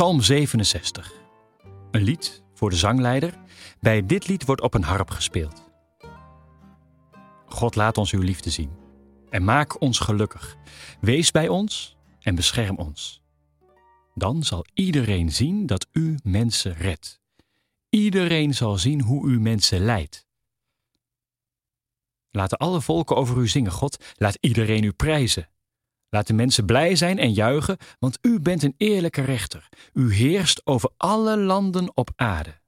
Psalm 67. Een lied voor de zangleider. Bij dit lied wordt op een harp gespeeld. God laat ons uw liefde zien en maak ons gelukkig. Wees bij ons en bescherm ons. Dan zal iedereen zien dat u mensen redt. Iedereen zal zien hoe u mensen leidt. Laten alle volken over u zingen, God. Laat iedereen u prijzen. Laat de mensen blij zijn en juichen, want u bent een eerlijke rechter. U heerst over alle landen op aarde.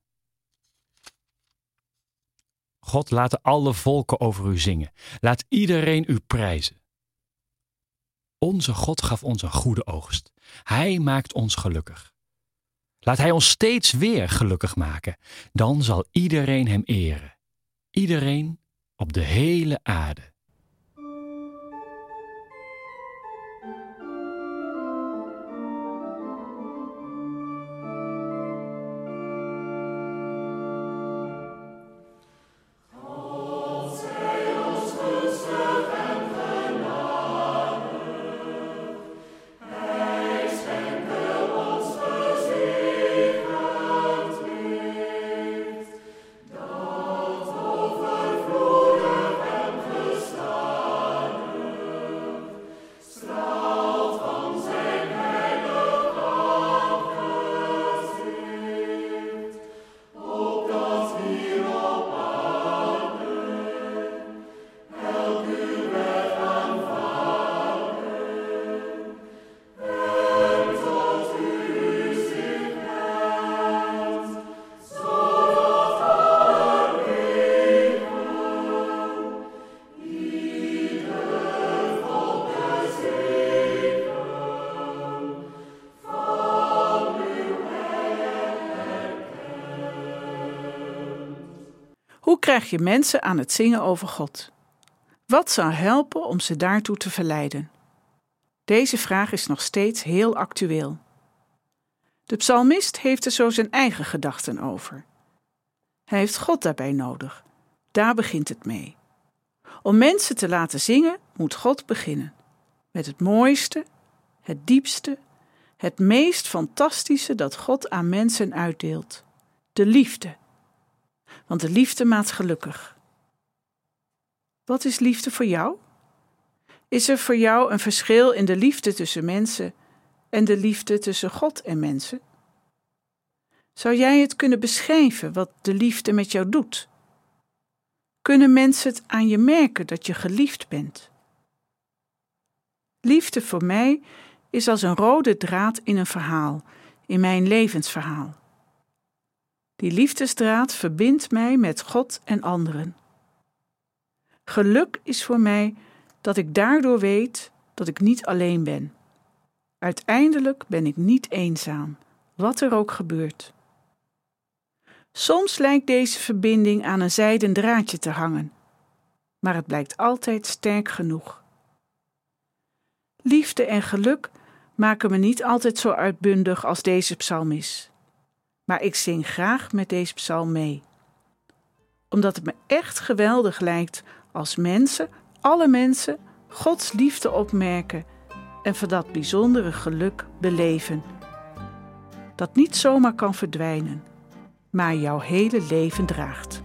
God, laat alle volken over u zingen. Laat iedereen u prijzen. Onze God gaf ons een goede oogst. Hij maakt ons gelukkig. Laat Hij ons steeds weer gelukkig maken. Dan zal iedereen Hem eren. Iedereen op de hele aarde. Hoe krijg je mensen aan het zingen over God? Wat zou helpen om ze daartoe te verleiden? Deze vraag is nog steeds heel actueel. De psalmist heeft er zo zijn eigen gedachten over. Hij heeft God daarbij nodig. Daar begint het mee. Om mensen te laten zingen, moet God beginnen. Met het mooiste, het diepste, het meest fantastische dat God aan mensen uitdeelt: de liefde want de liefde maakt gelukkig. Wat is liefde voor jou? Is er voor jou een verschil in de liefde tussen mensen en de liefde tussen God en mensen? Zou jij het kunnen beschrijven wat de liefde met jou doet? Kunnen mensen het aan je merken dat je geliefd bent? Liefde voor mij is als een rode draad in een verhaal, in mijn levensverhaal. Die liefdesdraad verbindt mij met God en anderen. Geluk is voor mij dat ik daardoor weet dat ik niet alleen ben. Uiteindelijk ben ik niet eenzaam, wat er ook gebeurt. Soms lijkt deze verbinding aan een zijden draadje te hangen, maar het blijkt altijd sterk genoeg. Liefde en geluk maken me niet altijd zo uitbundig als deze psalm is maar ik zing graag met deze psalm mee. Omdat het me echt geweldig lijkt als mensen, alle mensen, Gods liefde opmerken en van dat bijzondere geluk beleven. Dat niet zomaar kan verdwijnen, maar jouw hele leven draagt.